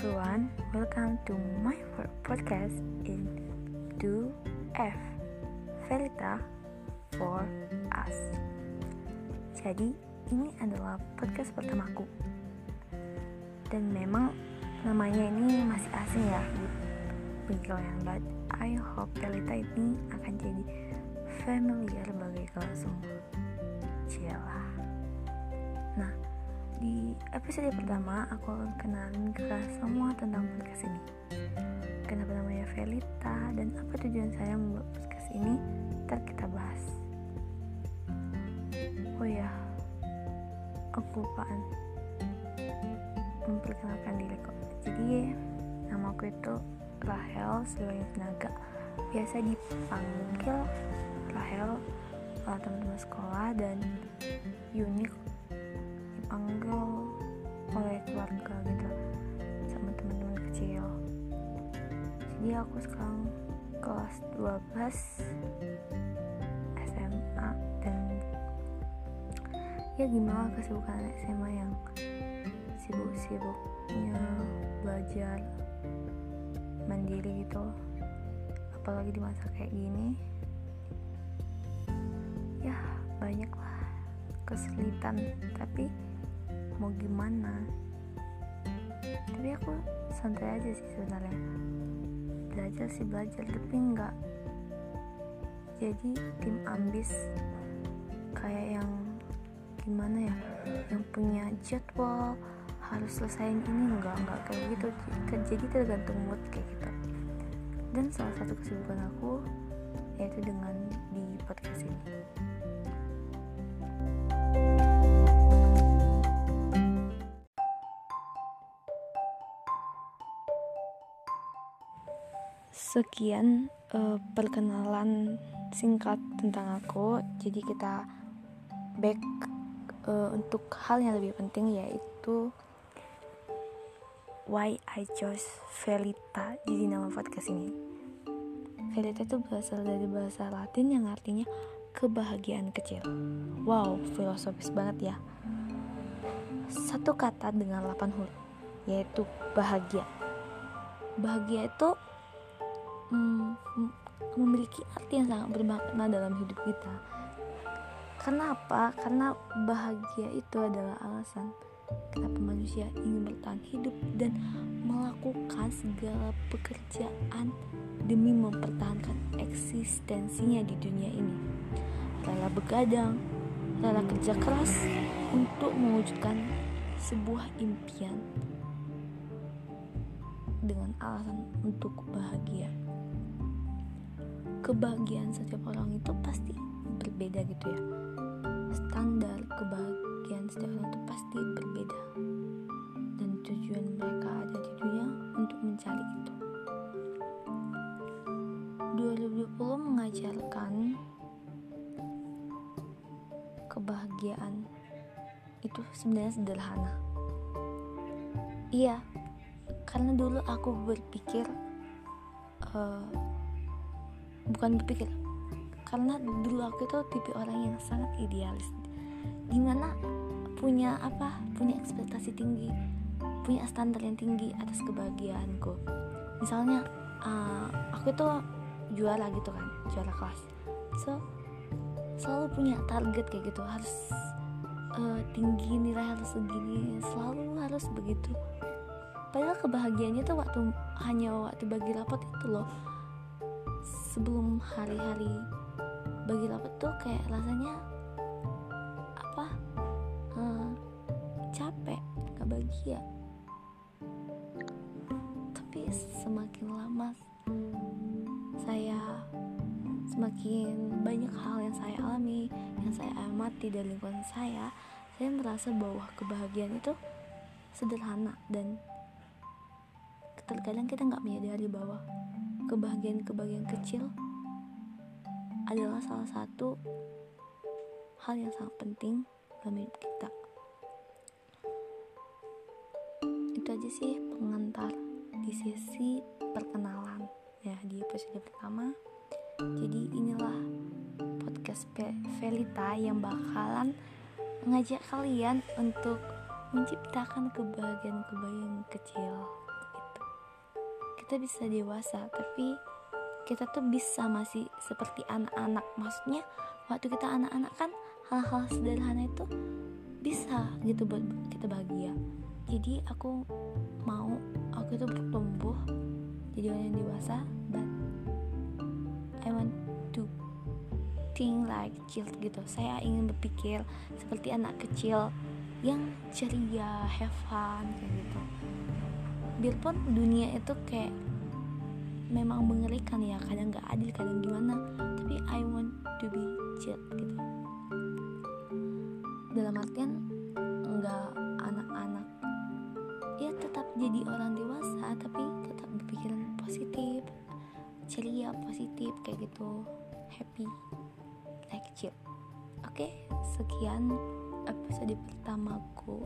everyone, welcome to my podcast in 2F Velita for Us. Jadi, ini adalah podcast pertamaku. Dan memang namanya ini masih asing ya di kalian, but I hope Velita ini akan jadi familiar bagi kalian semua. Cialah. Episode pertama, aku akan kenalin ke semua tentang podcast ini. Kenapa namanya Velita dan apa tujuan saya membuat podcast ini? Ntar kita bahas. Oh ya, aku lupaan memperkenalkan diri kok. Jadi, nama aku itu Rahel Silvia Naga. Biasa dipanggil Rahel oleh teman-teman sekolah dan unik dipanggil oleh keluarga gitu sama teman-teman kecil. Jadi aku sekarang kelas 12 SMA dan ya gimana kesibukan SMA yang sibuk-sibuknya belajar mandiri gitu apalagi di masa kayak gini. Ya banyak lah kesulitan tapi mau gimana. Tapi aku santai aja sih sebenarnya. Belajar sih belajar tapi enggak jadi tim ambis kayak yang gimana ya yang punya jadwal harus selesaiin ini enggak enggak kayak gitu. Jadi tergantung mood kayak gitu. Dan salah satu kesibukan aku yaitu dengan di podcast ini sekian uh, perkenalan singkat tentang aku. Jadi kita back uh, untuk hal yang lebih penting yaitu why I chose Velita jadi nama podcast ini. Velita itu berasal dari bahasa Latin yang artinya kebahagiaan kecil. Wow filosofis banget ya. Satu kata dengan 8 huruf yaitu bahagia. Bahagia itu hmm, memiliki arti yang sangat bermakna dalam hidup kita. Kenapa? Karena bahagia itu adalah alasan kenapa manusia ingin bertahan hidup dan melakukan segala pekerjaan demi mempertahankan eksistensinya di dunia ini. Rela begadang, rela kerja keras untuk mewujudkan sebuah impian dengan alasan untuk bahagia kebahagiaan setiap orang itu pasti berbeda gitu ya. Standar kebahagiaan setiap orang itu pasti berbeda. Dan tujuan mereka ada di dunia untuk mencari itu. 2020 mengajarkan kebahagiaan itu sebenarnya sederhana. Iya karena dulu aku berpikir uh, bukan berpikir. Karena dulu aku itu tipe orang yang sangat idealis. Di mana punya apa punya ekspektasi tinggi punya standar yang tinggi atas kebahagiaanku. Misalnya uh, aku itu juara gitu kan juara kelas. So selalu punya target kayak gitu. Harus uh, tinggi nilai harus segini selalu harus begitu. Padahal kebahagiaannya tuh waktu hanya waktu bagi rapot itu loh sebelum hari-hari bagi rapat tuh kayak rasanya apa? Uh, capek gak bahagia. Tapi semakin lama saya semakin banyak hal yang saya alami yang saya amati dari lingkungan saya saya merasa bahwa kebahagiaan itu sederhana dan terkadang kita nggak menyadari bahwa kebahagiaan-kebahagiaan kecil adalah salah satu hal yang sangat penting dalam hidup kita. Itu aja sih pengantar di sesi perkenalan ya di episode pertama. Jadi inilah podcast Velita yang bakalan mengajak kalian untuk menciptakan kebahagiaan-kebahagiaan kecil kita bisa dewasa tapi kita tuh bisa masih seperti anak-anak. Maksudnya waktu kita anak-anak kan hal-hal sederhana itu bisa gitu buat kita bahagia. Jadi aku mau aku itu bertumbuh jadi orang yang dewasa but I want to think like child gitu. Saya ingin berpikir seperti anak kecil yang ceria have fun kayak gitu biarpun dunia itu kayak memang mengerikan ya kadang nggak adil kadang gimana. Tapi I want to be chill gitu. Dalam artian nggak anak-anak. Ya tetap jadi orang dewasa tapi tetap berpikiran positif ceria positif kayak gitu. Happy like chill. Oke sekian episode pertamaku